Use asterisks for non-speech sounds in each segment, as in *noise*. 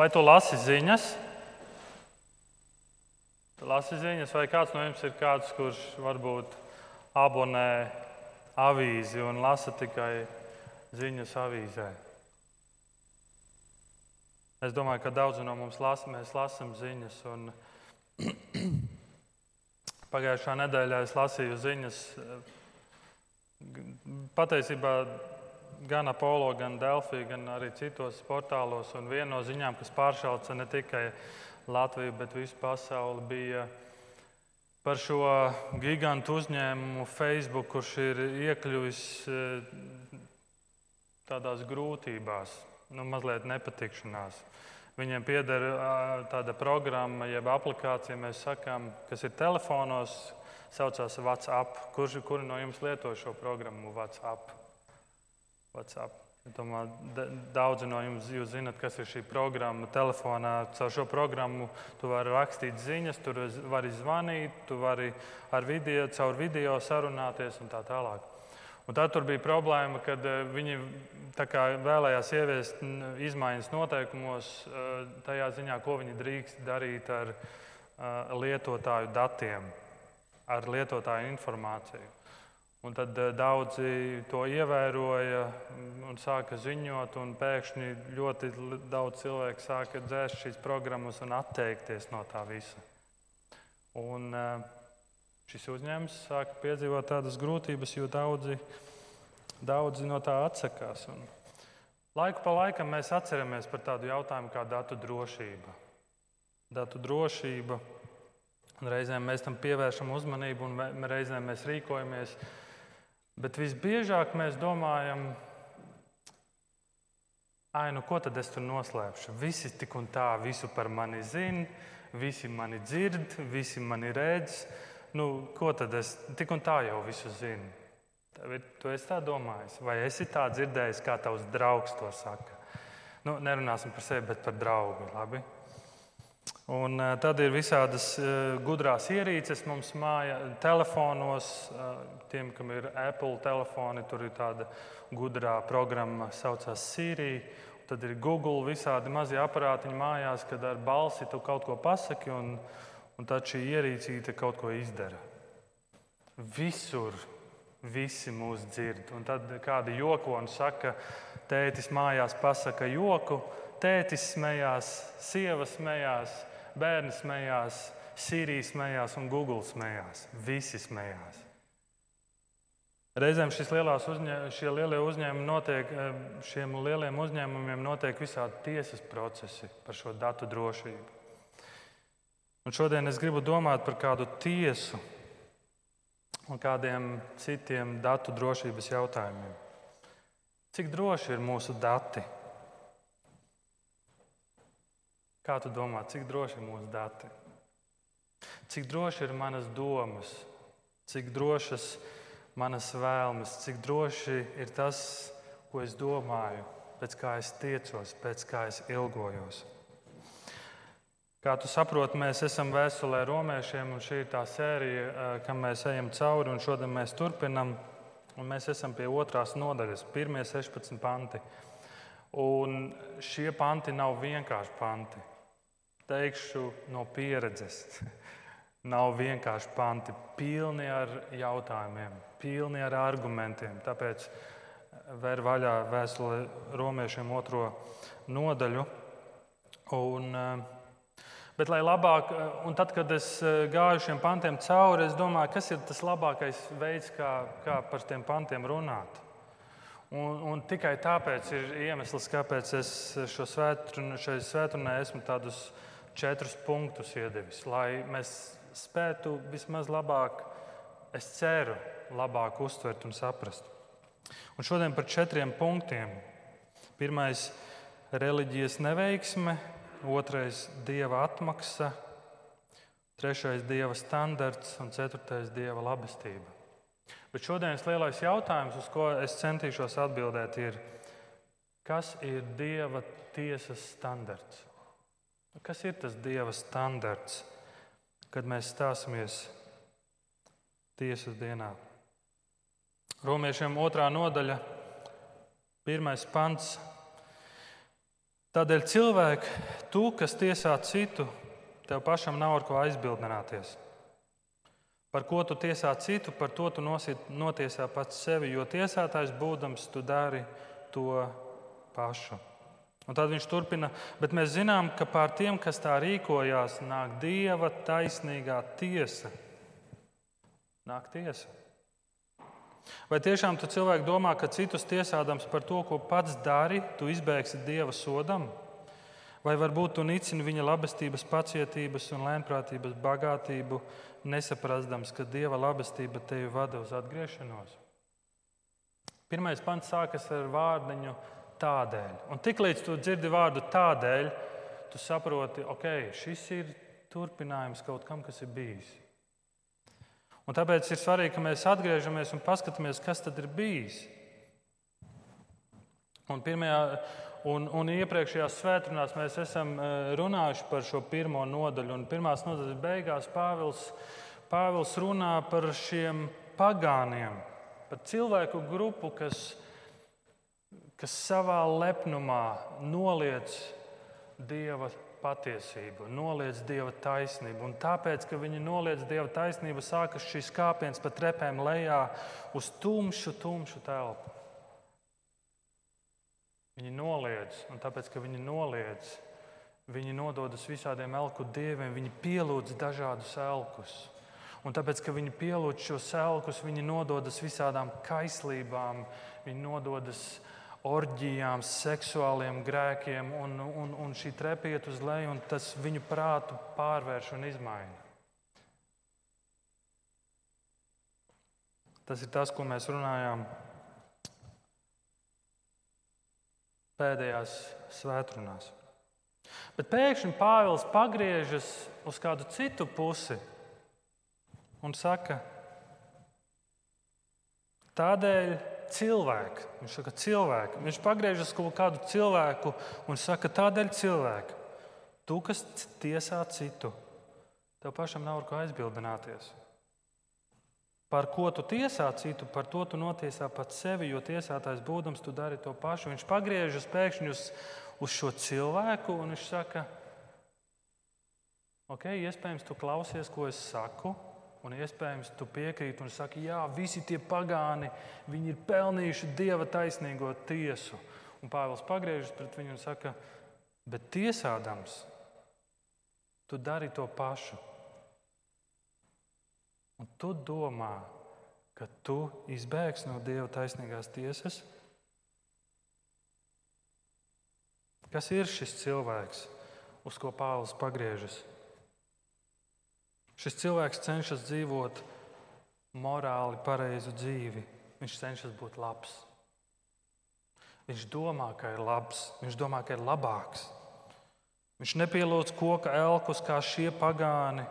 Vai tu lasi ziņas? Tu lasi ziņas, vai kāds no jums ir kāds, kurš varbūt abonē avīzi un lasa tikai ziņas avīzē? Es domāju, ka daudzi no mums las, mēs lasām ziņas. Un *clears throat* pagājušā nedēļā es lasīju ziņas patiesībā gan Apollo, gan Delfī, gan arī citos portālos. Un viena no ziņām, kas pāršauca ne tikai Latviju, bet visu pasauli, bija par šo gigantu uzņēmumu Facebook, kurš ir iekļuvis eh, tādās grūtībās, nu, mazliet nepatikšanās. Viņiem pieder tāda programma, jeb aplikācija, mēs sakām, kas ir telefonos, saucās WhatsApp. Kurš kuri no jums lieto šo programmu WhatsApp? WhatsApp. Domāju, daudzi no jums zinat, kas ir šī programma. Telefonā caur šo programmu tu vari rakstīt ziņas, tur vari zvanīt, tu vari ar video, caur video sarunāties un tā tālāk. Un tad tur bija problēma, kad eh, viņi vēlējās ieviest izmaiņas noteikumos, eh, tajā ziņā, ko viņi drīkst darīt ar eh, lietotāju datiem, ar lietotāju informāciju. Un tad eh, daudzi to ievēroja un sāka ziņot, un pēkšņi ļoti daudz cilvēku sāka dzēst šīs programmas un atteikties no tā visa. Un eh, šis uzņēmums sāka piedzīvot tādas grūtības, jo daudzi, daudzi no tā atsakās. Un laiku pa laikam mēs atceramies par tādu jautājumu kā datu drošība. Datu drošība. Un reizēm mēs tam pievēršam uzmanību, un reizēm mēs rīkojamies Bet visbiežāk mēs domājam, ai, nu ko tad es tur noslēpšu? Visi tik un tā visu par mani zina, visi mani dzird, visi mani redz. Nu, ko tad es tik un tā jau visu zinu? Tu esi tā domājis, vai esi tā dzirdējis, kā tavs draugs to saka? Nu, nerunāsim par sevi, bet par draugu. Labi? Un, uh, tad ir visādas uh, gudrās ierīces mums mājā, telefonos. Uh, tiem, kam ir Apple telefoni, tur ir tāda gudrā programma, kas saucās Siri. Tad ir Google, visādi mazie aparātiņi mājās, kad ar balsi tu kaut ko pasaki, un, un tad šī ierīcīte kaut ko izdara. Visur visi mūs dzird. Un tad kādi joko un saka, tētis mājās pasaka joku, tētis smējās, sieva smējās bērni smējās, Sīrija smējās un Google smējās. Visi smējās. Reizēm uzņē, šie lielie uzņēmumi notiek, eh, šiem lieliem uzņēmumiem notiek visādi tiesas procesi par šo datu drošību. Un šodien es gribu domāt par kādu tiesu un kādiem citiem datu drošības jautājumiem. Cik droši ir mūsu dati? Kā tu domā, cik droši ir mūsu dati? Cik droši ir manas domas, cik drošas manas vēlmes, cik droši ir tas, ko es domāju, pēc kā es tiecos, pēc kā es ilgojos. Kā tu saproti, mēs esam vēstulē romiešiem, un šī ir tā sērija, kam mēs ejam cauri, un šodien mēs turpinam. Mēs esam pie otrās nodaļas, pirmie 16 panti. Un šie panti nav vienkārši panti teikšu no pieredzes. *laughs* Nav vienkārši panti, pilni ar jautājumiem, pilni ar argumentiem. Tāpēc vēr vaļā vēstule romiešiem otro nodaļu. Un, eh, bet, lai labāk, eh, un tad, kad es eh, gāju šiem pantiem cauri, es domāju, kas ir tas labākais veids, kā, kā par tiem pantiem runāt. Un, un tikai tāpēc ir iemesls, kāpēc es šo svētru, šai svētdienai esmu tādus četrus punktus iedevis, lai mēs spētu vismaz labāk, es ceru, labāk uztvert un saprast. Un šodien par četriem punktiem. Pirmais - reliģijas neveiksme, otrais - dieva atmaksa, trešais - dieva standarts un ceturtais - dieva labestība. Bet šodienas lielais jautājums, uz ko es centīšos atbildēt, ir, kas ir dieva tiesas standarts? Kas ir tas Dieva standarts, kad mēs stāsimies tiesas dienā? Romiešiem otrā nodaļa, pirmais pants. Tādēļ cilvēki, tu, kas tiesā citu, tev pašam nav ar ko aizbildināties. Par ko tu tiesā citu, par to tu notiesā pats sevi, jo tiesātājs būdams, tu dari to pašu. Un tad viņš turpina, bet mēs zinām, ka pār tiem, kas tā rīkojās, nāk dieva taisnīgā tiesa. Nāk tiesa. Vai tiešām tu cilvēki domā, ka citus tiesādams par to, ko pats dari, tu izbēgsi dieva sodam? Vai varbūt tu nicini viņa labestības, pacietības un lēnprātības bagātību, nesaprastams, ka dieva labestība tevi vada uz atgriešanos? Pirmais pants sākas ar vārdiņu tādēļ. Un tiklīdz tu dzirdi vārdu tādēļ, tu saproti, ok, šis ir turpinājums kaut kam, kas ir bijis. Un tāpēc ir svarīgi, ka mēs atgriežamies un paskatāmies, kas tad ir bijis. Un pirmajā Un, un iepriekšējās svētdienās mēs esam e, runājuši par šo pirmo nodaļu. Un pirmās nodaļas beigās Pāvils, Pāvils runā par šiem pagāniem, par cilvēku grupu, kas, kas savā lepnumā noliedz Dieva patiesību, noliedz Dieva taisnību. Un tāpēc, ka viņi noliedz Dieva taisnību, sākas šis kāpiens pa trepēm lejā uz tumšu, tumšu telpu. Viņi noliedz, un tāpēc, ka viņi noliedz, viņi nododas visādiem elku dieviem, viņi pielūdz dažādus elkus. Un tāpēc, ka viņi pielūdz šos elkus, viņi nododas visādām kaislībām, viņi nododas orģijām, seksuāliem grēkiem, un, un, un šī trepa iet uz leju, un tas viņu prātu pārvērš un izmaina. Tas ir tas, ko mēs runājām pēdējās svētdienās. Bet pēkšņi Pāvils pagriežas uz kādu citu pusi un saka, tādēļ cilvēki, viņš saka, cilvēki, viņš pagriežas uz kādu cilvēku un saka, tādēļ cilvēki, tu, kas tiesā citu, tev pašam nav ar ko aizbildināties. Par ko tu tiesā citu, par to tu notiesā pats sevi, jo tiesātājs būdams, tu dari to pašu. Viņš pagriežas pēkšņi uz, uz šo cilvēku un viņš saka, ok, iespējams, tu klausies, ko es saku, un iespējams, tu piekrīti un saki, jā, visi tie pagāni, viņi ir pelnījuši dieva taisnīgo tiesu. Un Pāvils pagriežas pret viņu un saka, bet tiesādams, tu dari to pašu. Un tu domā, ka tu izbēgsi no Dieva taisnīgās tiesas? Kas ir šis cilvēks, uz ko Pāvils pagriežas? Šis cilvēks cenšas dzīvot morāli pareizu dzīvi. Viņš cenšas būt labs. Viņš domā, ka ir labs, viņš domā, ka ir labāks. Viņš nepielūdz koka elkus kā šie pagāni,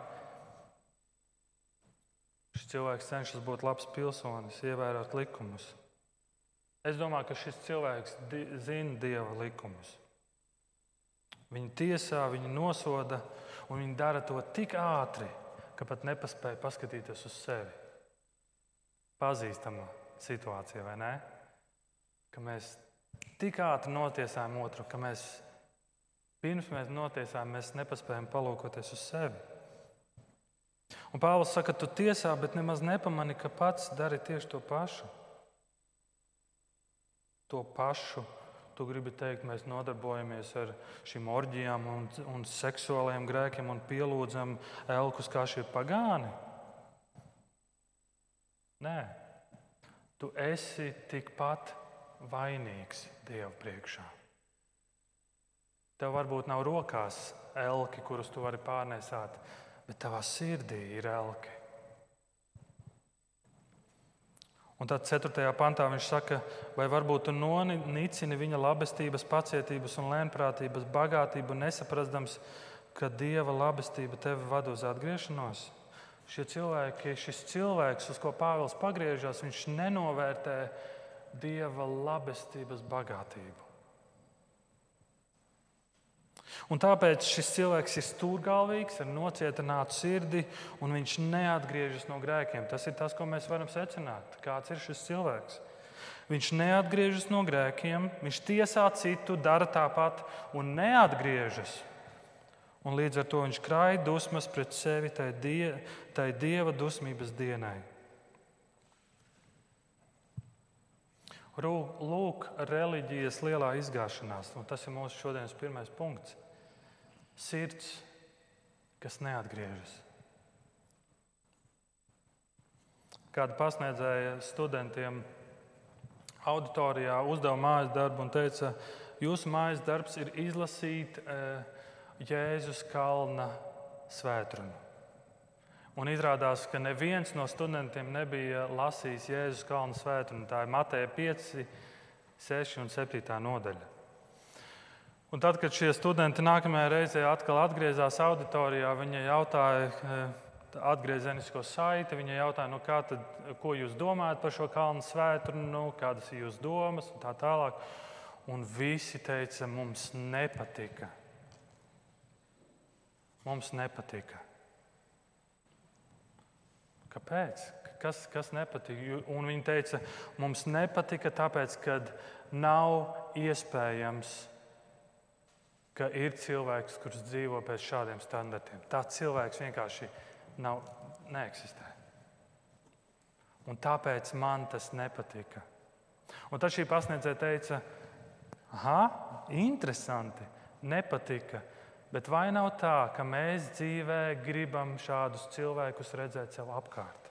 Šis cilvēks cenšas būt labs pilsonis, ievērot likumus. Es domāju, ka šis cilvēks di zina dieva likumus. Viņi tiesā, viņi nosoda, un viņi dara to tik ātri, ka pat nepaspēja paskatīties uz sevi. Pazīstama situācija, vai ne? Ka mēs tik ātri notiesājam otru, ka mēs pirms mēs notiesājam, mēs nepaspējam palūkoties uz sevi. Un Pāvils saka, tu tiesā, bet nemaz nepamani, ka pats dari tieši to pašu. To pašu tu gribi teikt, mēs nodarbojamies ar šīm orģijām un, un seksuāliem grēkiem un pielūdzam elkus kā šie pagāni. Nē, tu esi tikpat vainīgs Dieva priekšā. Tev varbūt nav rokās elki, kurus tu vari pārnēsāt, bet tavā sirdī ir elke. Un tad 4. pantā viņš saka, vai varbūt tu nonicini viņa labestības, pacietības un lēnprātības bagātību, nesaprastams, ka dieva labestība tevi vada uz atgriešanos. Šie cilvēki, šis cilvēks, uz ko Pāvils pagriežas, viņš nenovērtē dieva labestības bagātību. Un tāpēc šis cilvēks ir stūrgalvīgs, ar nocietinātu sirdi, un viņš neatgriežas no grēkiem. Tas ir tas, ko mēs varam secināt. Kāds ir šis cilvēks? Viņš neatgriežas no grēkiem, viņš tiesā citu, dara tāpat un neatgriežas. Un līdz ar to viņš krāja dusmas pret sevi tai, die, tai dieva dusmības dienai. Lūk, reliģijas lielā izgāšanās, un tas ir mūsu šodienas pirmais punkts. Sirds, kas neatgriežas. Kāda pasniedzēja studentiem auditorijā uzdeva mājas darbu un teica, jūsu mājas darbs ir izlasīt eh, Jēzus kalna svētrumu. Un izrādās, ka neviens no studentiem nebija lasījis Jēzus kalna svētrumu. Tā ir Mateja 5, 6 un 7 nodaļa. Un tad, kad šie studenti nākamajā reizē atkal atgriezās auditorijā, viņi jautāja, eh, atgriezenisko saiti. Viņa jautāja, nu, tad, ko jūs domājat par šo kalnu svētdienu, nu, kādas ir jūsu domas un tā tālāk. Un visi teica, mums nepatika. Mums nepatika. Kāpēc? Kas, kas nepatika? Un viņi teica, mums nepatika tāpēc, ka nav iespējams, ka ir cilvēks, kurš dzīvo pēc šādiem standartiem. Tāds cilvēks vienkārši nav, neeksistē. Un tāpēc man tas nepatika. Un tad šī pasniedzēja teica, ah, interesanti, nepatika. Bet vai nav tā, ka mēs dzīvē gribam šādus cilvēkus redzēt sev apkārt?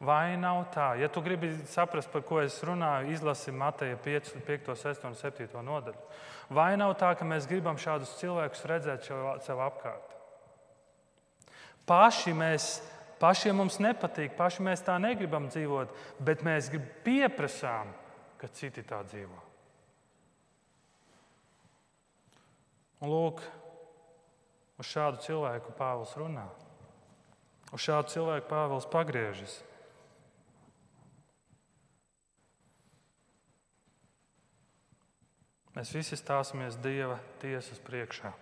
Vai nav tā? Ja tu gribi saprast, par ko es runāju, izlasi Mateja 5, 5 6 un 7 nodaļu. Vai nav tā, ka mēs gribam šādus cilvēkus redzēt sev apkārt? Paši mēs, pašiem mums nepatīk, paši mēs tā negribam dzīvot, bet mēs pieprasām, ka citi tā dzīvo. Un lūk, uz šādu cilvēku Pāvils runā. Uz šādu cilvēku Pāvils pagriežas. Mēs visi stāsimies Dieva tiesas priekšā.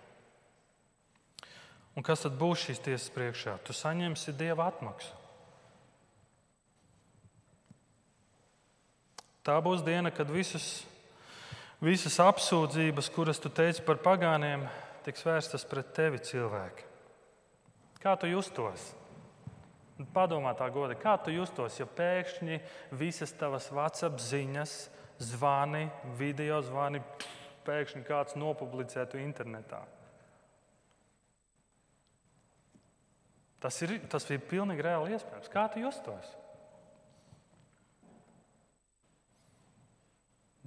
Un kas tad būs šīs tiesas priekšā? Tu saņemsi dieva atmaksu. Tā būs diena, kad visas, visas apsūdzības, kuras tu teici par pagāniem, tiks vērstas pret tevi, cilvēki. Kā tu justos? Padomā tā godi, kā tu justos, ja pēkšņi visas tavas WhatsApp ziņas, zvani, video zvani, pēkšņi kāds nopublicētu internetā. Tas ir, tas ir pilnīgi reāli iespējams. Kā tu justos?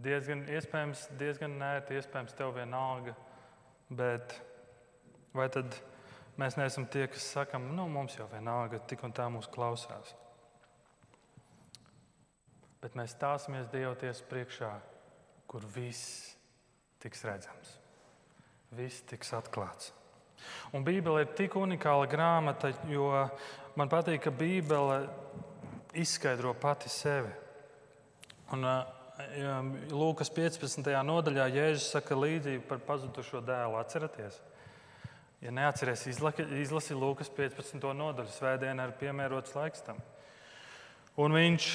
Diezgan iespējams, diezgan nērti, iespējams, tev vienalga. Bet vai tad mēs neesam tie, kas sakam, nu, mums jau vienalga, tik un tā mūs klausās? Bet mēs stāsimies Dieva tiesas priekšā, kur viss tiks redzams, viss tiks atklāts. Un Bībele ir tik unikāla grāmata, jo man patīk, ka Bībele izskaidro pati sevi. Un, Lūkas 15. nodaļā Jēzus saka līdzību par pazudušo dēlu. Atcerieties, ja neatceries, izlasi Lūkas 15. nodaļu. Svētdiena ir piemērots laiks tam. Un viņš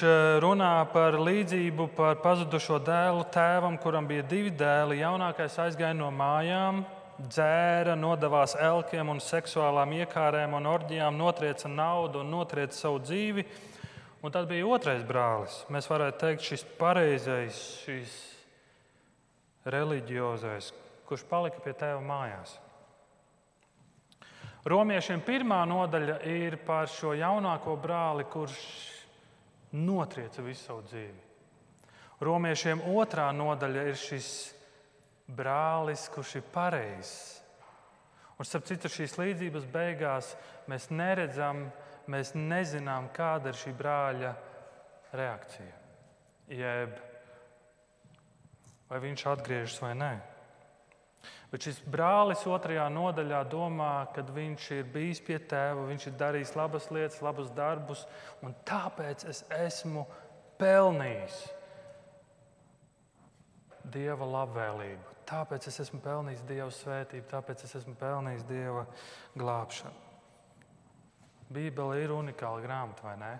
runā par līdzību par pazudušo dēlu tēvam, kuram bija divi dēli. Jaunākais aizgāja no mājām, dzēra, nodevās elkiem un seksuālām iekārēm un orģijām, notrieca naudu un notrieca savu dzīvi. Un tad bija otrais brālis. Mēs varētu teikt, šis pareizais, šis reliģiozais, kurš palika pie tēva mājās. Romiešiem pirmā nodaļa ir par šo jaunāko brāli, kurš notrieca visu savu dzīvi. Romiešiem otrā nodaļa ir šis brālis, kurš ir pareizs. Un, starp citu, šīs līdzības beigās mēs neredzam, mēs nezinām, kāda ir šī brāļa reakcija. Jeb vai viņš atgriežas vai nē. Bet šis brālis otrajā nodaļā domā, ka viņš ir bijis pie tēva, viņš ir darījis labas lietas, labus darbus, un tāpēc es esmu pelnījis dieva labvēlību. Tāpēc es esmu pelnījis Dieva svētību, tāpēc es esmu pelnījis Dieva glābšanu. Bībele ir unikāla grāmata, vai ne?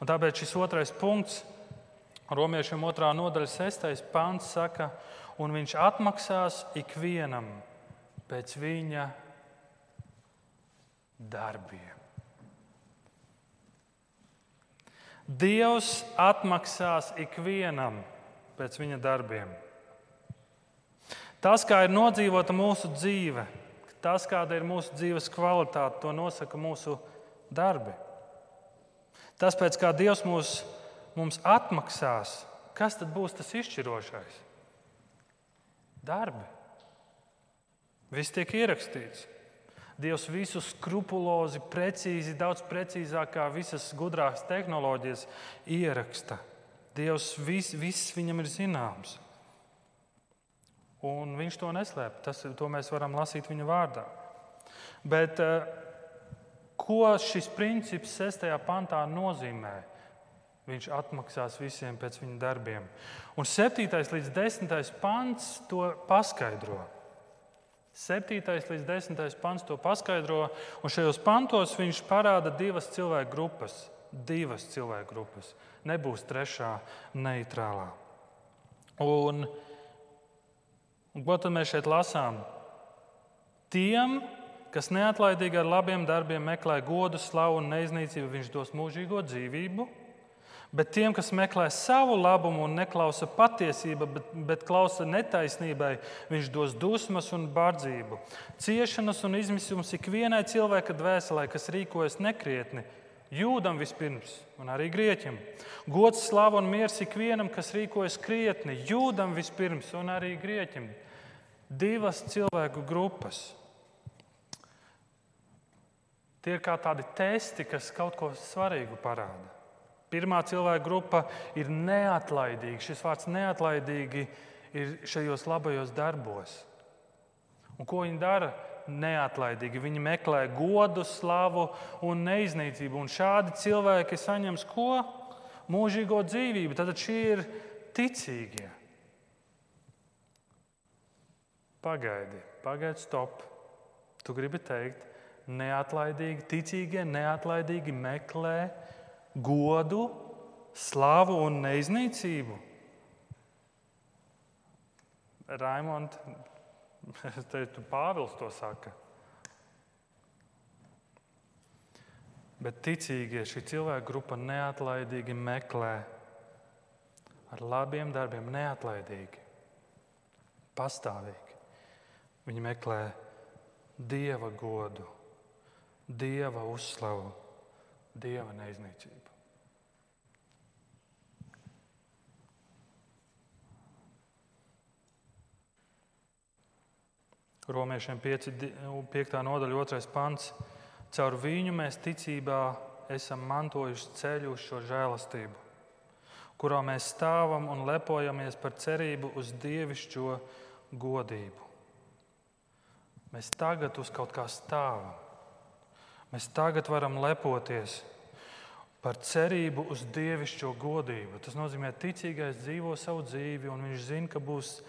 Un tāpēc šis otrais punkts, Romiešiem otrā nodaļa, sestais pants, saka, un viņš atmaksās ikvienam pēc viņa darbiem. Dievs atmaksās ikvienam pēc viņa darbiem. Tas, kā ir nodzīvota mūsu dzīve, tas, kāda ir mūsu dzīves kvalitāte, to nosaka mūsu darbi. Tas, pēc kā Dievs mūs, mums atmaksās, kas tad būs tas izšķirošais? Darbi. Viss tiek ierakstīts. Dievs visu skrupulozi, precīzi, daudz precīzāk kā visas gudrās tehnoloģijas ieraksta. Dievs viss, viss viņam ir zināms. Un viņš to neslēp. Tas, to mēs varam lasīt viņa vārdā. Bet uh, Ko šis princips 6. pantā nozīmē? Viņš atmaksās visiem pēc viņa darbiem. Un 7. līdz 10. pants to paskaidro. 7. līdz 10. pants to paskaidro, un šajos pantos viņš parāda divas cilvēku grupas. Divas cilvēku grupas. Nebūs trešā neitrālā. Un, un ko tad mēs šeit lasām? Tiem, kas neatlaidīgi ar labiem darbiem meklē godu, slavu un neiznīcību, viņš dos mūžīgo dzīvību. Bet tiem, kas meklē savu labumu un neklausa patiesību, bet, bet klausa netaisnībai, viņš dos dusmas un bardzību. Ciešanas un izmisums ikvienai cilvēka dvēselē, kas rīkojas nekrietni, jūdam vispirms, un arī grieķim. Gods, slava un miers ikvienam, kas rīkojas krietni, jūdam vispirms, un arī grieķim. Divas cilvēku grupas Tie ir kā tādi testi, kas kaut ko svarīgu parāda. Pirmā cilvēka grupa ir neatlaidīga. Šis vārds neatlaidīgi ir šajos labajos darbos. Un ko viņi dara? Neatlaidīgi. Viņi meklē godu, slavu un neiznīcību. Un šādi cilvēki saņems ko? Mūžīgo dzīvību. Tad šie ir ticīgie. Pagaidi, pagaidi, stop. Tu gribi teikt, neatlaidīgi, ticīgie neatlaidīgi meklē godu, slavu un neiznīcību. Raimond, *laughs* es teicu, Pāvils to saka. Bet ticīgie šī cilvēka grupa neatlaidīgi meklē ar labiem darbiem, neatlaidīgi, pastāvīgi. Viņi meklē dieva godu dieva uzslavu, dieva neiznīcību. Romiešiem 5, 5. nodaļa, 2. pants. Caur viņu mēs ticībā esam mantojuši ceļu uz šo žēlastību, kurā mēs stāvam un lepojamies par cerību uz dievišķo godību. Mēs tagad uz kaut kā stāvam. Mēs tagad varam lepoties par cerību uz dievišķo godību. Tas nozīmē, ka ticīgais dzīvo savu dzīvi, un viņš zina, ka būs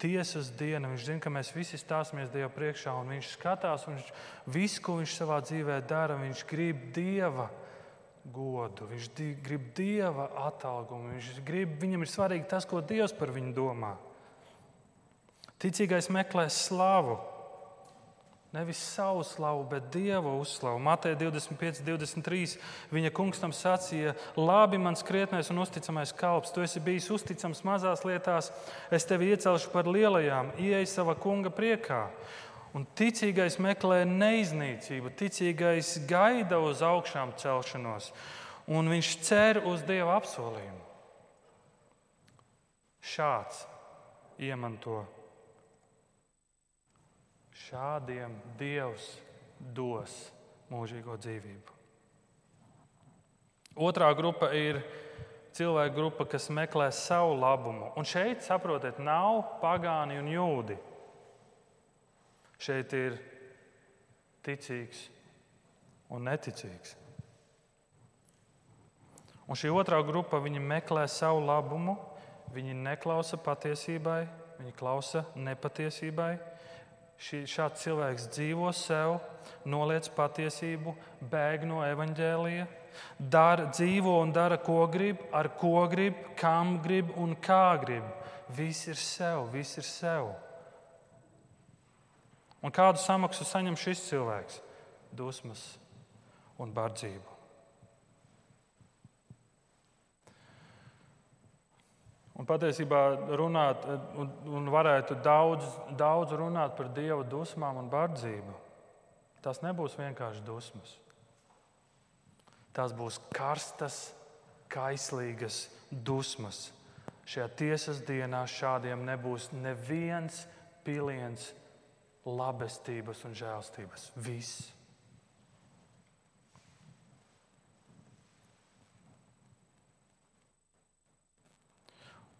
tiesas diena. Viņš zina, ka mēs visi stāsimies Dieva priekšā, un viņš skatās, un viņš, visu, ko viņš savā dzīvē dara, viņš grib Dieva godu, viņš di grib Dieva atalgumu. Viņš grib, viņam ir svarīgi tas, ko Dievs par viņu domā. Ticīgais meklē slavu. Nevis savu slavu, bet Dieva uzslavu. Mateja 25, 23. Viņa kungs tam sacīja: Labi, mans krietnais un uzticamais kalps, tu esi bijis uzticams mazās lietās, es tevi iecelšu par lielajām, ieej savā kunga priekā. Un ticīgais meklē neiznīcību, ticīgais gaida uz augšām celšanos, un viņš cer uz Dieva apsolījumu. Šāds iemanto Šādiem Dievs dos mūžīgo dzīvību. Otrā grupa ir cilvēku grupa, kas meklē savu labumu. Un šeit, saprotiet, nav pagāni un jūdi. Šeit ir ticīgs un neticīgs. Un šī otrā grupa meklē savu labumu, viņi neklausa patiesībai, viņi klausa nepatiesībai, šī, šāds cilvēks dzīvo sev, noliec patiesību, bēg no evaņģēlija, dara, dzīvo un dara, ko grib, ar ko grib, kam grib un kā grib. Viss ir sev, viss ir sev. Un kādu samaksu saņem šis cilvēks? Dusmas un bardzību. Un patiesībā runāt, un, un varētu daudz, daudz runāt par dieva dusmām un bardzību. Tas nebūs vienkārši dusmas. Tās būs karstas, kaislīgas dusmas. Šajā tiesas dienā šādiem nebūs neviens piliens labestības un žēlstības. Viss.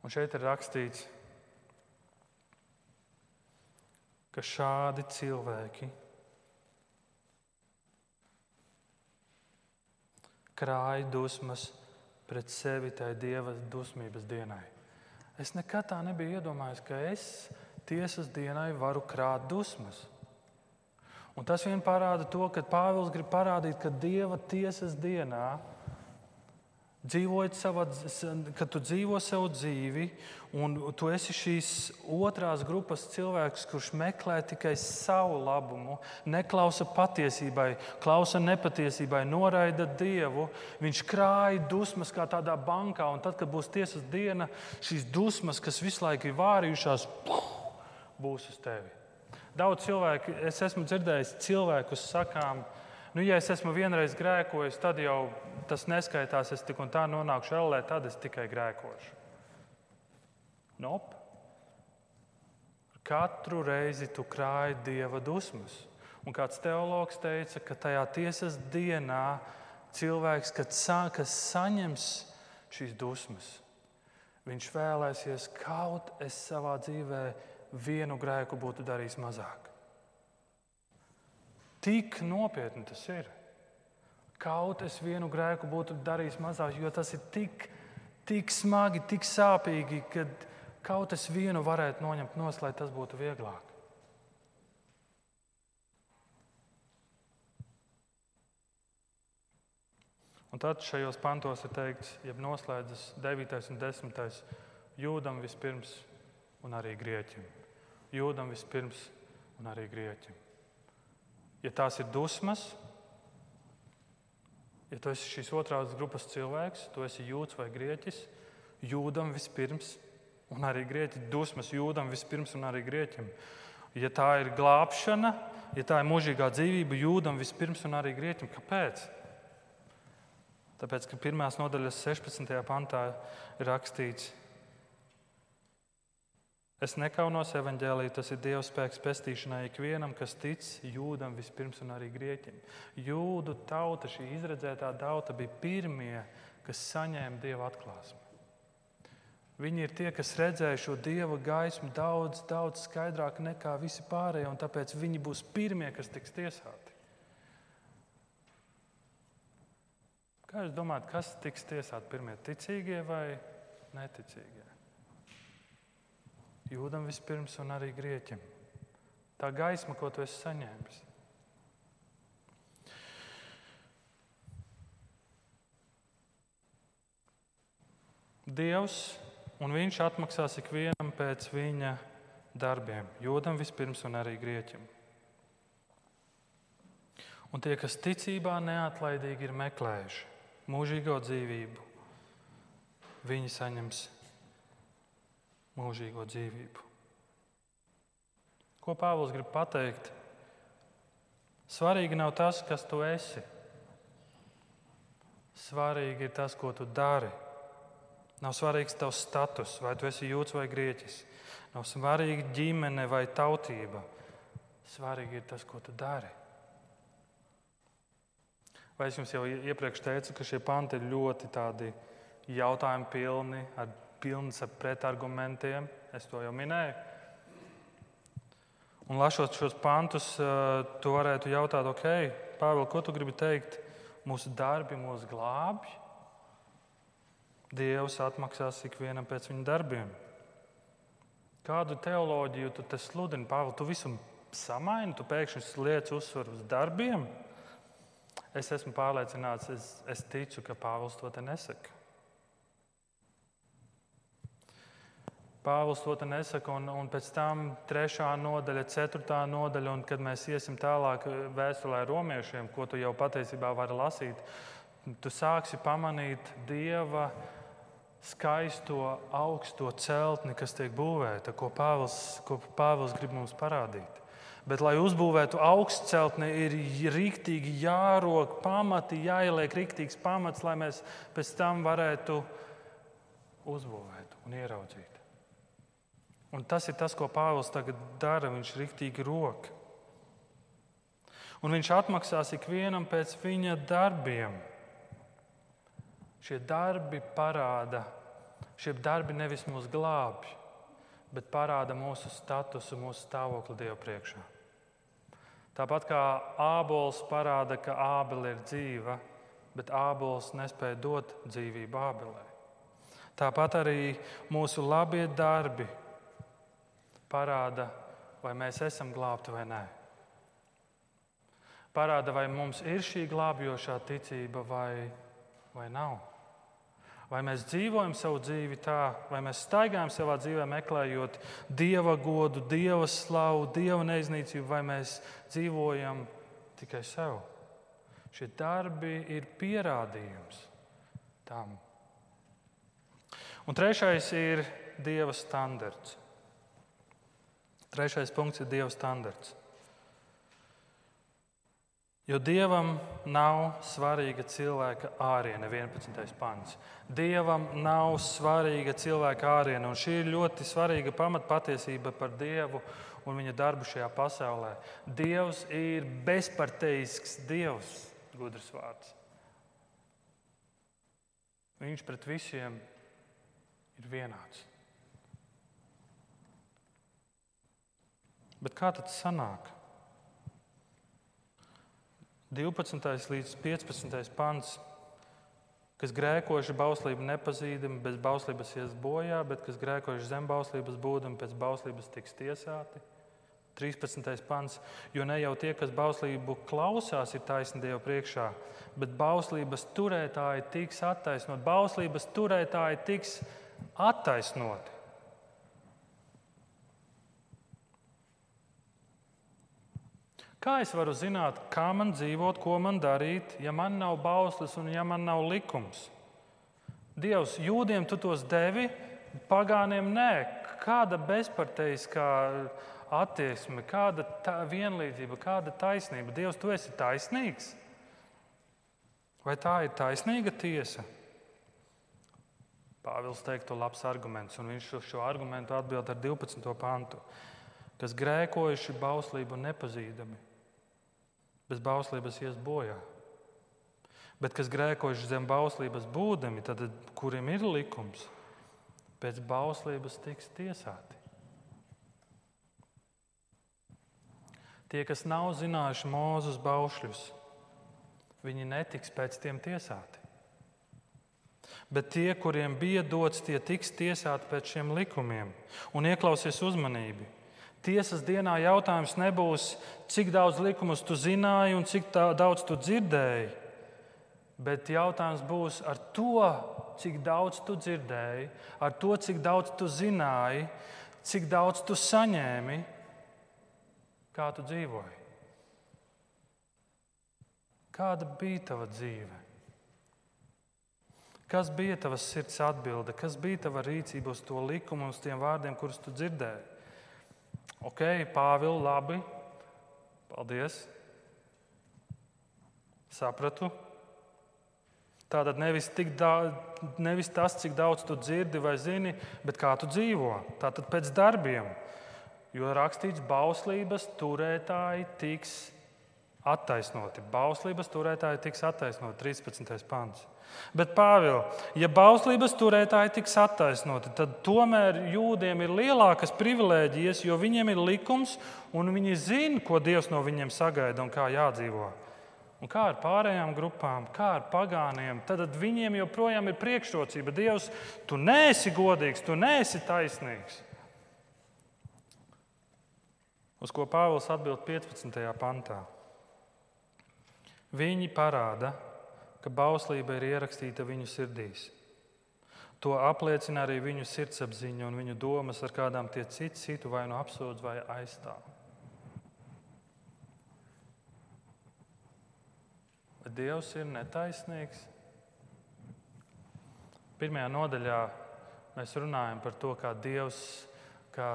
Un šeit ir rakstīts, ka šādi cilvēki krāja dusmas pret sevi tajā dieva dusmības dienai. Es nekad tā nebiju iedomājies, ka es tiesas dienai varu krāt dusmas. Un tas vien parāda to, ka Pāvils grib parādīt, ka Dieva tiesas dienā dzīvojot savā, kad tu dzīvo savu dzīvi, un tu esi šīs otrās grupas cilvēks, kurš meklē tikai savu labumu, neklausa patiesībai, klausa nepatiesībai, noraida dievu. Viņš krāja dusmas kā tādā bankā, un tad, kad būs tiesas diena, šīs dusmas, kas visu laiku ir vārījušās, būs uz tevi. Daudz cilvēku, es esmu dzirdējis cilvēkus sakām, nu, ja es esmu vienreiz grēkojis, tad jau tas neskaitās, es tik un tā nonākšu ellē, tad es tikai grēkošu. Nop. Katru reizi tu krāji dieva dusmas. Un kāds teologs teica, ka tajā tiesas dienā cilvēks, sa, kas saņems šīs dusmas, viņš vēlēsies kaut es savā dzīvē vienu grēku būtu darījis mazāk. Tik nopietni tas ir. Kaut es vienu grēku būtu darījis mazāk, jo tas ir tik, tik smagi, tik sāpīgi, ka kaut es vienu varētu noņemt no, lai tas būtu vieglāk. Un tad šajos pantos ir teikts, jeb noslēdzas 9. un 10. jūdam vispirms un arī grieķim. Jūdam vispirms un arī grieķim. Ja tās ir dusmas, Ja tu esi šīs otrās grupas cilvēks, tu esi jūds vai grieķis, jūdam vispirms, un arī grieķi dusmas jūdam vispirms un arī grieķim. Ja tā ir glābšana, ja tā ir mūžīgā dzīvība, jūdam vispirms un arī grieķim. Kāpēc? Tāpēc, ka pirmās nodaļas 16. pantā ir rakstīts, ka Es nekaunos evaņģēlī, tas ir Dieva spēks pestīšanai ikvienam, kas tic jūdam vispirms un arī grieķim. Jūdu tauta, šī izredzētā tauta bija pirmie, kas saņēma Dieva atklāsmi. Viņi ir tie, kas redzēja šo Dieva gaismu daudz, daudz skaidrāk nekā visi pārējie, un tāpēc viņi būs pirmie, kas tiks tiesāti. Kā jūs domājat, kas tiks tiesāti pirmie, ticīgie vai neticīgie? Jūdam vispirms un arī grieķim. Tā gaisma, ko tu esi saņēmis. Dievs un Viņš atmaksās ikvienam pēc viņa darbiem. Jūdam vispirms un arī grieķim. Un tie, kas ticībā neatlaidīgi ir meklējuši mūžīgo dzīvību, viņi saņems mūžīgo dzīvību. Ko Pāvils grib pateikt? Svarīgi nav tas, kas tu esi. Svarīgi ir tas, ko tu dari. Nav svarīgs tavs status, vai tu esi jūds vai grieķis. Nav svarīga ģimene vai tautība. Svarīgi ir tas, ko tu dari. Vai es jums jau iepriekš teicu, ka šie panti ir ļoti jautājumi pilni ar pilns ar pretargumentiem. Es to jau minēju. Un lasot šos pantus, eh, tu varētu jautāt, ok, Pāvēl, ko tu gribi teikt? Mūsu darbi mūs glābj. Dievs atmaksās ikvienam pēc viņa darbiem. Kādu teoloģiju tu te sludini, Pāvēl? Tu visu samaini, tu pēkšņi liec uzsvaru uz darbiem. Es esmu pārliecināts, es, es ticu, ka Pāvils to te nesaka. Pāvils to nesaka, un, un pēc tam trešā nodaļa, ceturtā nodaļa, un kad mēs iesim tālāk vēstulē romiešiem, ko tu jau patiesībā vari lasīt, tu sāksi pamanīt Dieva skaisto, augsto celtni, kas tiek būvēta, ko Pāvils, ko Pāvils grib mums parādīt. Bet, lai uzbūvētu augstu celtni, ir rīktīgi jārok pamati, jāieliek rīktīgs pamats, lai mēs pēc tam varētu uzbūvēt un ieraudzīt. Un tas ir tas, ko Pāvils tagad dara. Viņš ir rīktīgi roka. Un viņš atmaksās ikvienam pēc viņa darbiem. Šie darbi parāda, šie darbi nevis mūs glābj, bet parāda mūsu statusu, mūsu stāvokli Dieva priekšā. Tāpat kā ābols parāda, ka ābele ir dzīva, bet ābols nespēja dot dzīvību ābelē. Tāpat arī mūsu labie darbi parāda, vai mēs esam glābti vai nē. Parāda, vai mums ir šī glābjošā ticība vai, vai nav. Vai mēs dzīvojam savu dzīvi tā, vai mēs staigājam savā dzīvē, meklējot dieva godu, dieva slavu, dieva neiznīcību, vai mēs dzīvojam tikai sev. Šie darbi ir pierādījums tam. Un trešais ir dieva standarts. Trešais punkts ir dieva standarts. Jo dievam nav svarīga cilvēka āriene, 11. pants. Dievam nav svarīga cilvēka āriene, un šī ir ļoti svarīga pamatpatiesība par Dievu un viņa darbu šajā pasaulē. Dievs ir bezparteisks Dievs, gudrs vārds. Viņš pret visiem ir vienāds. Bet kā tas sanāk? 12. līdz 15. pants. Kas grēkoši bauslību nepazīdami, bez bauslības ies bojā, bet kas grēkoši zem bauslības būdami, pēc bauslības tiks tiesāti. 13. pants. Jo ne jau tie, kas bauslību klausās, ir taisni Dieva priekšā, bet bauslības turētāji tiks attaisnoti. Bauslības turētāji tiks attaisnoti. Kā es varu zināt, kā man dzīvot, ko man darīt, ja man nav bauslis un ja man nav likums? Dievs, jūdiem tu tos devi, pagāniem nē. Kāda bezparteiskā attieksme, kāda vienlīdzība, kāda taisnība? Dievs, tu esi taisnīgs. Vai tā ir taisnīga tiesa? Pāvils teiktu labs arguments, un viņš šo argumentu atbild ar 12. pantu, kas grēkojuši bauslību nepazīdami bez bauslības ies bojā. Bet kas grēkojuši zem bauslības būdami, tad kuriem ir likums, pēc bauslības tiks tiesāti. Tie, kas nav zinājuši mūzus baušļus, viņi netiks pēc tiem tiesāti. Bet tie, kuriem bija dots, tie tiks tiesāti pēc šiem likumiem. Un ieklausies uzmanīgi, tiesas dienā jautājums nebūs, cik daudz likumus tu zināji un cik daudz tu dzirdēji. Bet jautājums būs ar to, cik daudz tu dzirdēji, ar to, cik daudz tu zināji, cik daudz tu saņēmi, kā tu dzīvoji. Kāda bija tava dzīve? Kas bija tavas sirds atbilde, kas bija tava rīcība uz to likumu, uz tiem vārdiem, kurus tu dzirdēji? Ok, Pāvils, labi, paldies. Sapratu. Tātad nevis, daudz, nevis tas, cik daudz tu dzirdi vai zini, bet kā tu dzīvo. Tātad pēc darbiem. Jo rakstīts, bauslības turētāji tiks attaisnoti. Bauslības turētāji tiks attaisnoti. 13. pāns. Bet, Pāvils, ja bauslības turētāji tiks attaisnoti, tad tomēr jūdiem ir lielākas privilēģijas, jo viņiem ir likums un viņi zina, ko Dievs no viņiem sagaida un kā jādzīvo. Un kā ar pārējām grupām, kā ar pagāniem, tad viņiem joprojām ir priekšrocība. Dievs, tu neesi godīgs, tu neesi taisnīgs. Uz ko Pāvils atbild 15. pantā. Viņi parāda, ka bauslība ir ierakstīta viņu sirdīs. To apliecina arī viņu sirdsapziņa un viņu domas, ar kādām tie citi citu vai nu apsūdz vai aizstāv. Vai Dievs ir netaisnīgs? Pirmajā nodaļā mēs runājam par to, kā Dievs kā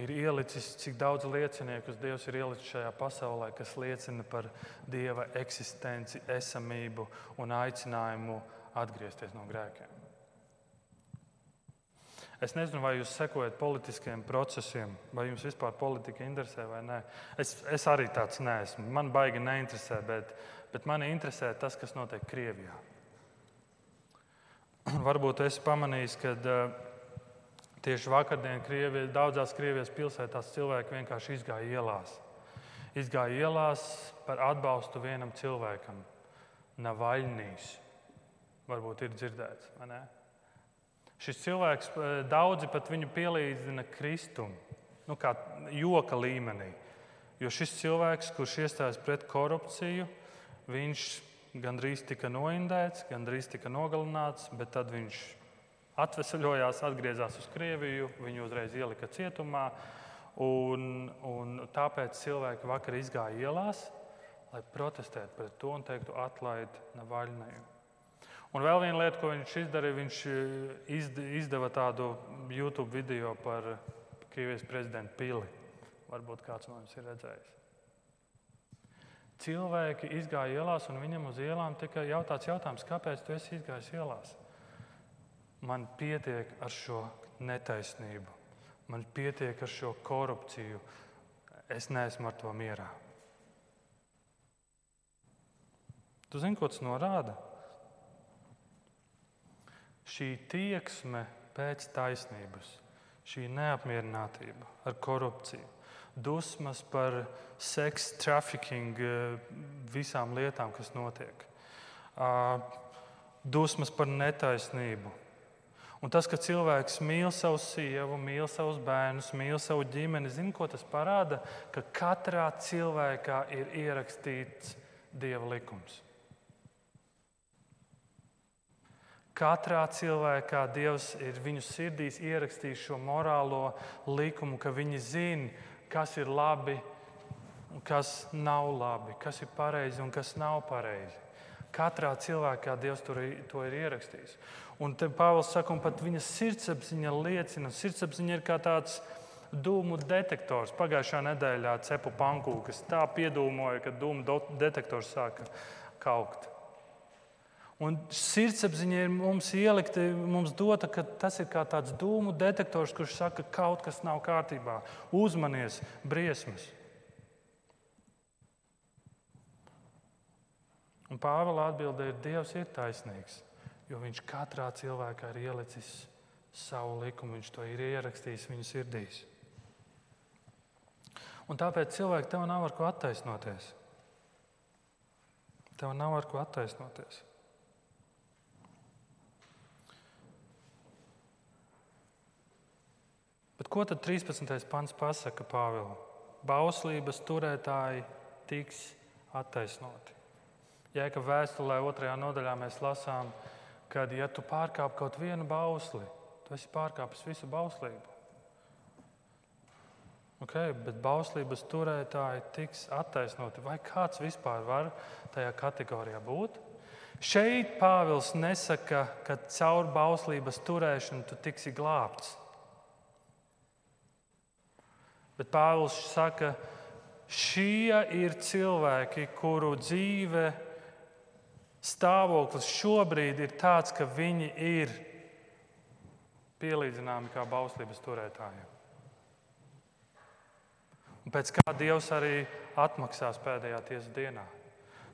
ir ielicis, cik daudz lieciniekus Dievs ir ielicis šajā pasaulē, kas liecina par Dieva eksistenci, esamību un aicinājumu atgriezties no grēkiem. Es nezinu, vai jūs sekojat politiskiem procesiem, vai jums vispār politika interesē vai nē. Es, es arī tāds neesmu. Man baigi neinteresē, bet, bet mani interesē tas, kas notiek Krievijā. *clears throat* Varbūt esmu pamanījis, ka uh, Tieši vakardien Krievijā, daudzās Krievijas pilsētās cilvēki vienkārši izgāja ielās. Izgāja ielās par atbalstu vienam cilvēkam, Navaļnijas. Varbūt ir dzirdēts, vai ne? Šis cilvēks, eh, daudzi pat viņu pielīdzina Kristum, nu, kā joka līmenī. Jo šis cilvēks, kurš iestājas pret korupciju, viņš gandrīz tika noindēts, gandrīz tika nogalināts, bet tad viņš atvesaļojās, atgriezās uz Krieviju, viņu uzreiz ielika cietumā. Un, un tāpēc cilvēki vakar izgāja ielās, lai protestētu pret to un teiktu, atlaid Navaļniju. Un vēl viena lieta, ko viņš izdarīja, viņš eh, izdeva tādu YouTube video par Krievijas prezidentu Pili. Varbūt kāds no jums ir redzējis. Cilvēki izgāja ielās, un viņam uz ielām tika jautāts jautājums, kāpēc tu esi izgājis ielās? Man pietiek ar šo netaisnību, man pietiek ar šo korupciju. Es neesmu ar to mierā. Tu zini, ko tas norāda? Šī tieksme pēc taisnības, šī neapmierinātība ar korupciju, dusmas par seksu, trafficking, visām lietām, kas notiek, dusmas par netaisnību, Un tas, ka cilvēks mīl savu sievu, mīl savus bērnus, mīl savu ģimeni, zina, ko tas parāda? Ka katrā cilvēkā ir ierakstīts Dieva likums. Katrā cilvēkā Dievs ir viņu sirdīs ierakstījis šo morālo likumu, ka viņi zina, kas ir labi un kas nav labi, kas ir pareizi un kas nav pareizi. Katrā cilvēkā Dievs to ir ierakstījis. Un te Pāvils saka, un pat viņa sirdsapziņa liecina, sirdsapziņa ir kā tāds dūmu detektors. Pagājušā nedēļā cepu pankūkas tā piedūmoja, ka dūmu detektors sāka kaukt. Un sirdsapziņa ir mums ielikta, mums dota, ka tas ir kā tāds dūmu detektors, kurš saka, ka kaut kas nav kārtībā. Uzmanies, briesmas! Un Pāvila atbilde ir, Dievs ir taisnīgs jo viņš katrā cilvēkā ir ielicis savu likumu, viņš to ir ierakstījis viņu sirdīs. Un tāpēc cilvēki tev nav ar ko attaisnoties. Tev nav ar ko attaisnoties. Bet ko tad 13. pants pasaka Pāvilam? Bauslības turētāji tiks attaisnoti. Jēkab vēstulē otrajā nodaļā mēs lasām, ka ja tu pārkāp kaut vienu bausli, tu esi pārkāpis visu bauslību. Okay, bet bauslības turētāji tiks attaisnoti. Vai kāds vispār var tajā kategorijā būt? Šeit Pāvils nesaka, ka caur bauslības turēšanu tu tiksi glābts. Bet Pāvils saka, šie ir cilvēki, kuru dzīve stāvoklis šobrīd ir tāds, ka viņi ir pielīdzināmi kā bauslības turētājiem. Un pēc kā Dievs arī atmaksās pēdējā tiesas dienā.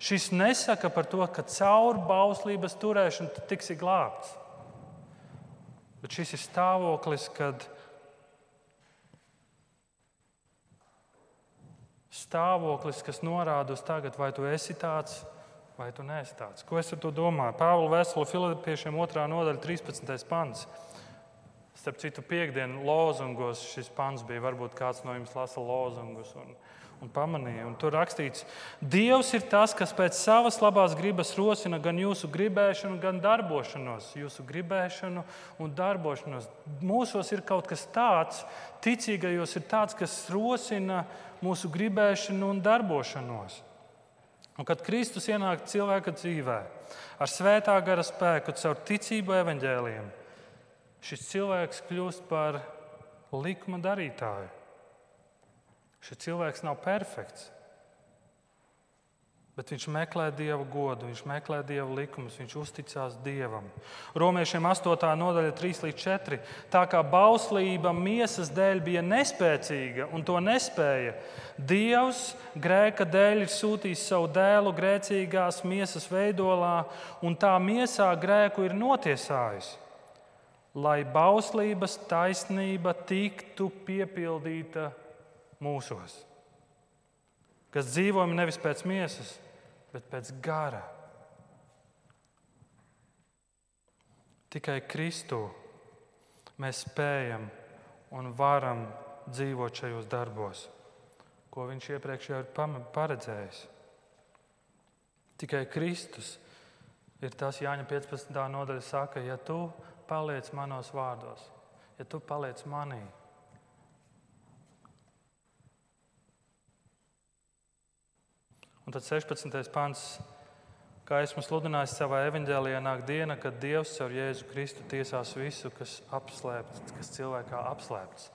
Šis nesaka par to, ka caur bauslības turēšanu tu tiksi glābts. Bet šis ir stāvoklis, kad stāvoklis, kas norāda uz tagad, vai tu esi tāds Vai tu neesi tāds? Ko es ar to domāju? Pāvila vēstule Filipiešiem 2. nodaļa, 13. pants. Starp citu, piekdienas lozungos šis pants bija. Varbūt kāds no jums lasa lozungus. Un, un pamanīja. Un tur rakstīts, Dievs ir tas, kas pēc savas labās gribas rosina gan jūsu gribēšanu, gan darbošanos. Jūsu gribēšanu un darbošanos. Mūsos ir kaut kas tāds, ticīgajos ir tāds, kas rosina mūsu gribēšanu un darbošanos. Un kad Kristus ienāk cilvēka dzīvē ar svētā gara spēku, caur ticību evaņģēliem, šis cilvēks kļūst par likuma darītāju. Šis cilvēks nav perfekts. Bet viņš meklē dieva godu, viņš meklē dieva likumus, viņš uzticās dievam. Romiešiem 8. nodaļa, 3 līdz 4. Tā kā bauslība miesas dēļ bija nespēcīga un to nespēja, Dievs grēka dēļ ir sūtījis savu dēlu grēcīgās miesas veidolā, un tā miesā grēku ir notiesājis, lai bauslības taisnība tiktu piepildīta mūsos, kas dzīvojam nevis pēc miesas, bet pēc gara. Tikai Kristū mēs spējam un varam dzīvot šajos darbos, ko Viņš iepriekš jau ir paredzējis. Tikai Kristus ir tas, Jāņa 15. nodaļa saka, ja tu paliec manos vārdos, ja tu paliec manī, Un tad 16. pants. Kā esmu sludinājis savā evanģēlijā, nāk diena, kad Dievs caur Jēzu Kristu tiesās visu, kas apslēpts, kas cilvēkā apslēpts.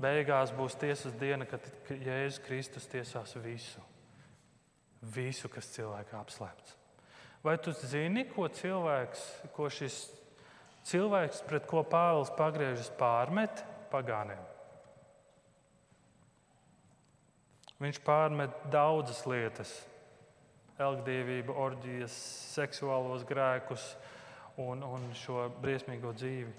Beigās būs tiesas diena, kad Jēzus Kristus tiesās visu. Visu, kas cilvēkā apslēpts. Vai tu zini, ko cilvēks, ko šis cilvēks, pret ko Pāvils pagriežas, pārmet pagāniem? Viņš pārmet daudzas lietas - elgdevību, orģijas, seksuālos grēkus un, un šo briesmīgo dzīvi.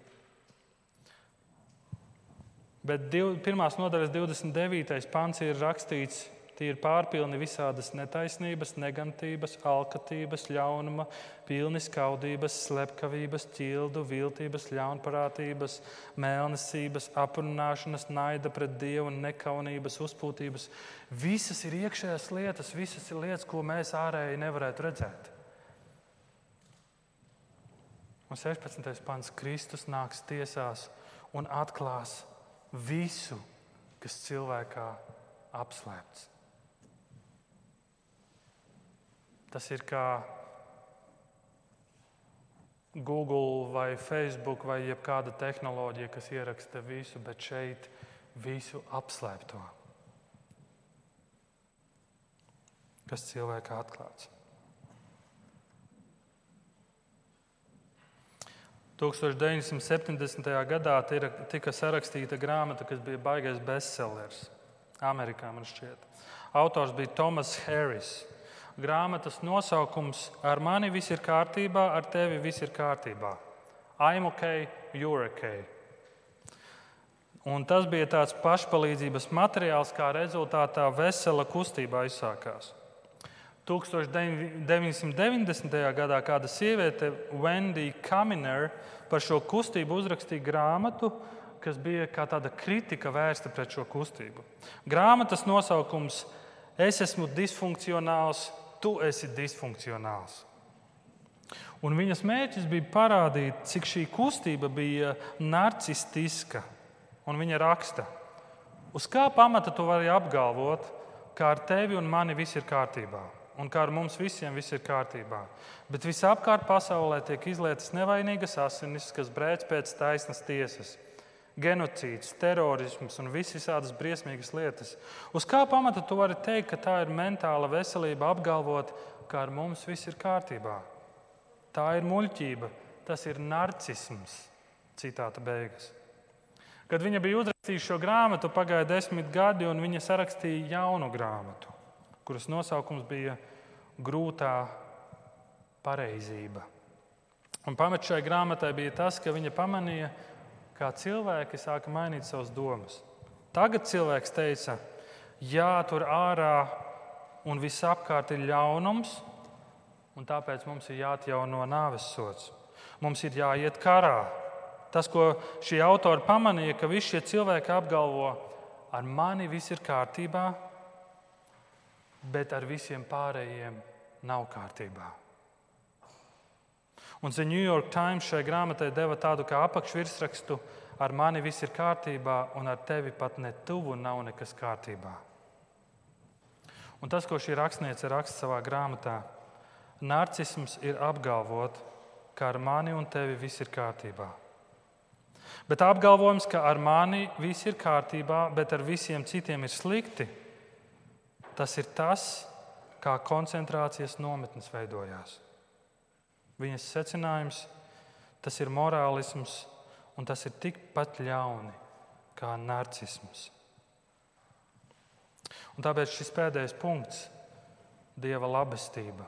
Bet div, pirmās nodaļas 29. pants ir rakstīts, Tie ir pārpilni visādas netaisnības, negantības, alkatības, ļaunuma, pilni skaudības, slepkavības, ķildu, viltības, ļaunprātības, mēlnesības, aprunāšanas, naida pret dievu, nekaunības, uzpūtības. Visas ir iekšējās lietas, visas ir lietas, ko mēs ārēji nevarētu redzēt. Un 16. pants Kristus nāks tiesās un atklās visu, kas cilvēkā apslēpts. Tas ir kā Google vai Facebook vai jebkāda tehnoloģija, kas ieraksta visu, bet šeit visu apslēpto. Kas cilvēkā atklāts? 1970. gadā tika sarakstīta grāmata, kas bija baigais bestsellers. Amerikā. Autors bija Tomas Harris grāmatas nosaukums Ar mani viss ir kārtībā, ar tevi viss ir kārtībā. I'm ok, you're ok. Un tas bija tāds pašpalīdzības materiāls, kā rezultātā vesela kustība aizsākās. 1990. gadā kāda sieviete, Wendy Kaminer, par šo kustību uzrakstīja grāmatu, kas bija kā tāda kritika vērsta pret šo kustību. Grāmatas nosaukums Es esmu disfunkcionāls, tu esi disfunkcionāls. Un viņas mērķis bija parādīt, cik šī kustība bija narcistiska. Un viņa raksta, uz kā pamata tu vari apgalvot, ka ar tevi un mani viss ir kārtībā, un ka ar mums visiem viss ir kārtībā. Bet visapkārt pasaulē tiek izlietas nevainīgas asinis, kas brēc pēc taisnas tiesas genocīds, terorisms un visas briesmīgas lietas. Uz kā pamata tu vari teikt, ka tā ir mentāla veselība, apgalvot, ka ar mums viss ir kārtībā? Tā ir muļķība, tas ir narcisms. Citāta beigas. Kad viņa bija uzrakstījusi šo grāmatu, pagāja desmit gadi, un viņa sarakstīja jaunu grāmatu, kuras nosaukums bija Grūtā pareizība. Un pamats šai grāmatai bija tas, ka viņa pamanīja, kā cilvēki sāka mainīt savas domas. Tagad cilvēks teica, jā, tur ārā un visapkārt ir ļaunums, un tāpēc mums ir jāatjauno nāves sots. Mums ir jāiet karā, Tas, ko šī autora pamanīja, ka visi šie cilvēki apgalvo, ar mani viss ir kārtībā, bet ar visiem pārējiem nav kārtībā. Un The New York Times šai grāmatai deva tādu kā apakšvirsrakstu: Ar mani viss ir kārtībā, un ar tevi pat ne tuvu nav nekas kārtībā. Un tas, ko šī rakstniece raksta savā grāmatā, narcisms ir apgalvot, ka ar mani un tevi viss ir kārtībā. Bet apgalvojums, ka ar mani viss ir kārtībā, bet ar visiem citiem ir slikti, tas ir tas, kā koncentrācijas nometnes veidojās. Viņas secinājums tas ir morālisms, un tas ir tikpat ļauni kā narcisms. Un tāpēc šis pēdējais punkts - dieva labestība.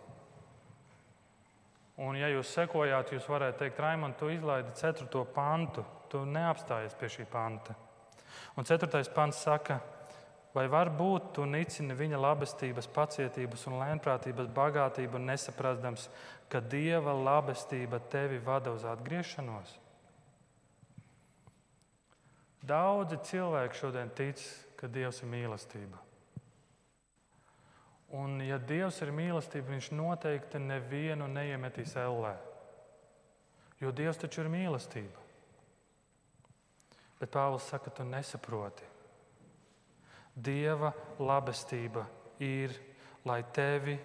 Un, ja jūs sekojāt, jūs varētu teikt, Raimond, tu izlaidi 4. pantu, tu neapstājies pie šī panta. Un 4. pants saka, vai var būt, tu nicini viņa labestības, pacietības un lēnprātības bagātību, nesaprastams, ka dieva labestība tevi vada uz atgriešanos? Daudzi cilvēki šodien tic, ka Dievs ir mīlestība. Un, ja Dievs ir mīlestība, Viņš noteikti nevienu neiemetīs ellē. Jo Dievs taču ir mīlestība. Bet Pāvils saka, tu nesaproti. Dieva labestība ir, lai tevi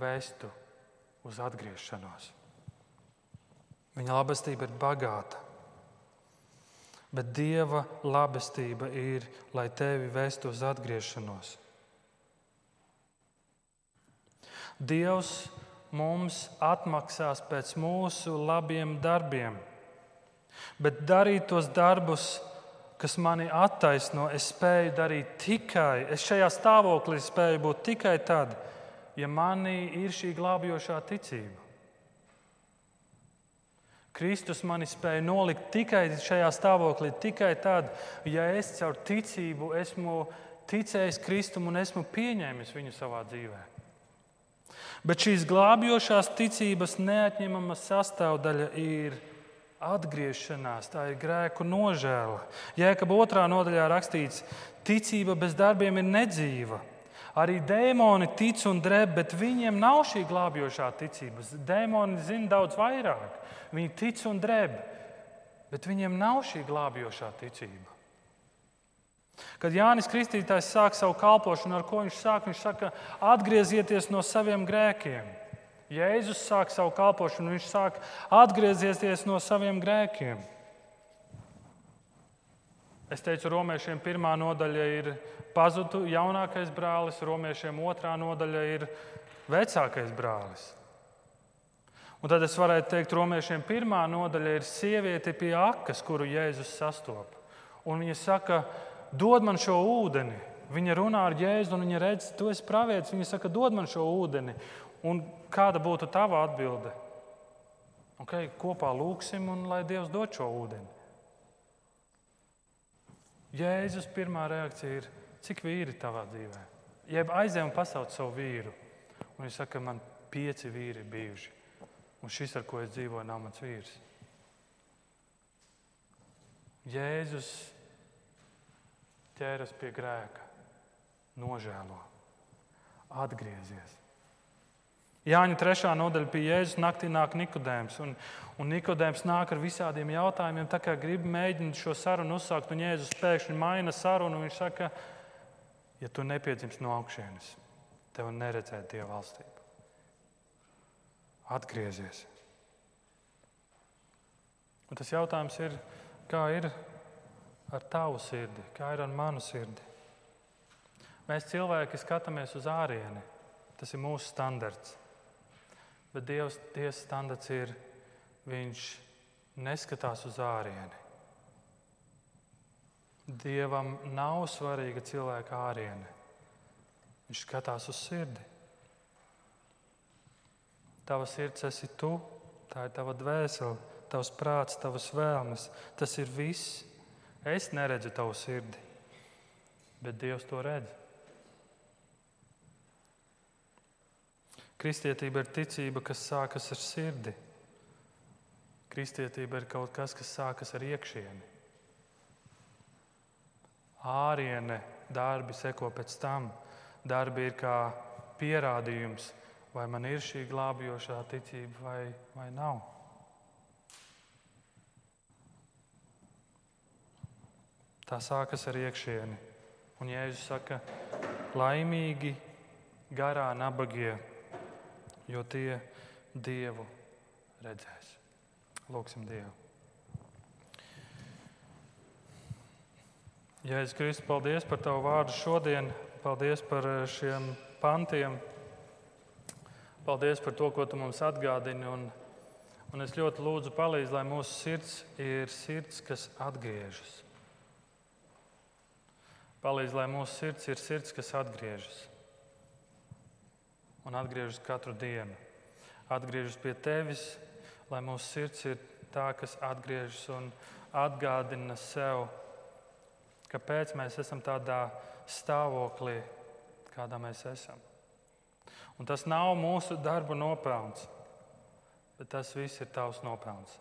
vestu uz atgriešanos. Viņa labestība ir bagāta. Bet Dieva labestība ir, lai tevi vestu uz atgriešanos. Dievs mums atmaksās pēc mūsu labiem darbiem. Bet darīt tos darbus, kas mani attaisno, es spēju darīt tikai, es šajā stāvoklī spēju būt tikai tad, ja manī ir šī glābjošā ticība. Kristus mani spēja nolikt tikai šajā stāvoklī, tikai tad, ja es caur ticību esmu ticējis Kristum un esmu pieņēmis viņu savā dzīvēm. Bet šīs glābjošās ticības neatņemama sastāvdaļa ir atgriešanās, tā ir grēku nožēla. Jēkabā otrā nodaļā rakstīts, ticība bez darbiem ir nedzīva. Arī dēmoni tic un drēb, bet viņiem nav šī glābjošā ticība. Dēmoni zina daudz vairāk. Viņi tic un drēb, bet viņiem nav šī glābjošā ticība. Kad Jānis Kristītājs sāk savu kalpošanu, ar ko viņš sāk, viņš saka, atgriezieties no saviem grēkiem. Jēzus sāk savu kalpošanu, viņš sāk atgriezties no saviem grēkiem. Es teicu, romiešiem pirmā nodaļa ir pazudu jaunākais brālis, romiešiem otrā nodaļa ir vecākais brālis. Un tad es varētu teikt, romiešiem pirmā nodaļa ir sieviete pie akas, kuru Jēzus sastopas. Un viņa saka, dod man šo ūdeni. Viņa runā ar Jēzu, un viņa redz, tu esi pravietis. Viņa saka, dod man šo ūdeni. Un kāda būtu tava atbilde? Okay, kopā lūksim, un lai Dievs dod šo ūdeni. Jēzus pirmā reakcija ir, cik vīri tavā dzīvē? Jeb aizej un pasauc savu vīru. Un viņš saka, man pieci vīri ir bijuši. Un šis, ar ko es dzīvoju, nav mans vīrs. Jēzus ķēras pie grēka, nožēlo, atgriezies. Jāņa trešā nodaļa pie Jēzus naktī nāk Nikodēms. Un, un Nikodēms nāk ar visādiem jautājumiem, tā kā grib mēģināt šo sarunu uzsākt. Un Jēzus pēkšņi maina sarunu. Viņš saka, ja tu nepiedzimsi no augšienes, tev neredzēt Dieva valstību. Atgriezies. Un tas jautājums ir, kā ir ar tavu sirdi, kā ir ar manu sirdi. Mēs cilvēki skatāmies uz ārieni. Tas ir mūsu standarts. Bet Dievs tiesas standarts ir, Viņš neskatās uz ārieni. Dievam nav svarīga cilvēka āriene. Viņš skatās uz sirdi. Tava sirds esi tu, tā ir tava dvēsele, tavs prāts, tavas vēlmes. Tas ir viss. Es neredzu tavu sirdi, bet Dievs to redz. Kristietība ir ticība, kas sākas ar sirdi. Kristietība ir kaut kas, kas sākas ar iekšieni. Āriene darbi seko pēc tam. Darbi ir kā pierādījums, vai man ir šī glābjošā ticība vai, vai nav. Tā sākas ar iekšieni. Un Jēzus saka, laimīgi garā nabagie, jo tie Dievu redzēs. Lūksim Dievu. Jēzus Kristus, paldies par Tavu vārdu šodien. Paldies par eh, šiem pantiem. Paldies par to, ko Tu mums atgādini. Un, un es ļoti lūdzu, palīdzi, lai mūsu sirds ir sirds, kas atgriežas. Palīdzi, lai mūsu sirds ir sirds, kas atgriežas. Un atgriežas katru dienu. Atgriežas pie Tevis, lai mūsu sirds ir tā, kas atgriežas un atgādina sev, kāpēc mēs esam tādā stāvoklī, kādā mēs esam. Un tas nav mūsu darba nopelns, bet tas viss ir tavs nopelns.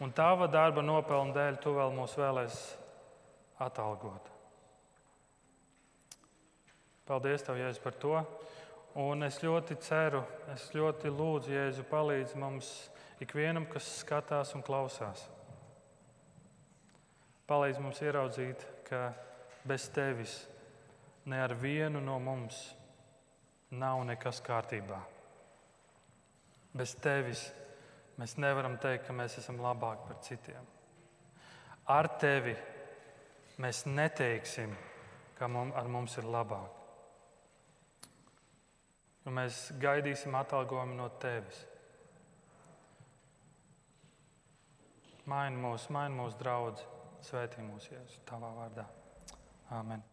Un tava darba nopelna dēļ tu vēl mūs vēlēsi atalgot. Paldies, Tev, Jēzus, par to. Un es ļoti ceru, es ļoti lūdzu, Jēzu, palīdzi mums ikvienam, kas skatās un klausās. Palīdz mums ieraudzīt, ka bez tevis ne ar vienu no mums nav nekas kārtībā. Bez tevis mēs nevaram teikt, ka mēs esam labāki par citiem. Ar tevi mēs neteiksim, ka mums, ar mums ir labāk. Un mēs gaidīsim atalgojumu no tevis. Maini mūsu, maini mūsu draugu, svētī mūsu jēzus, tavā vārdā. Amen.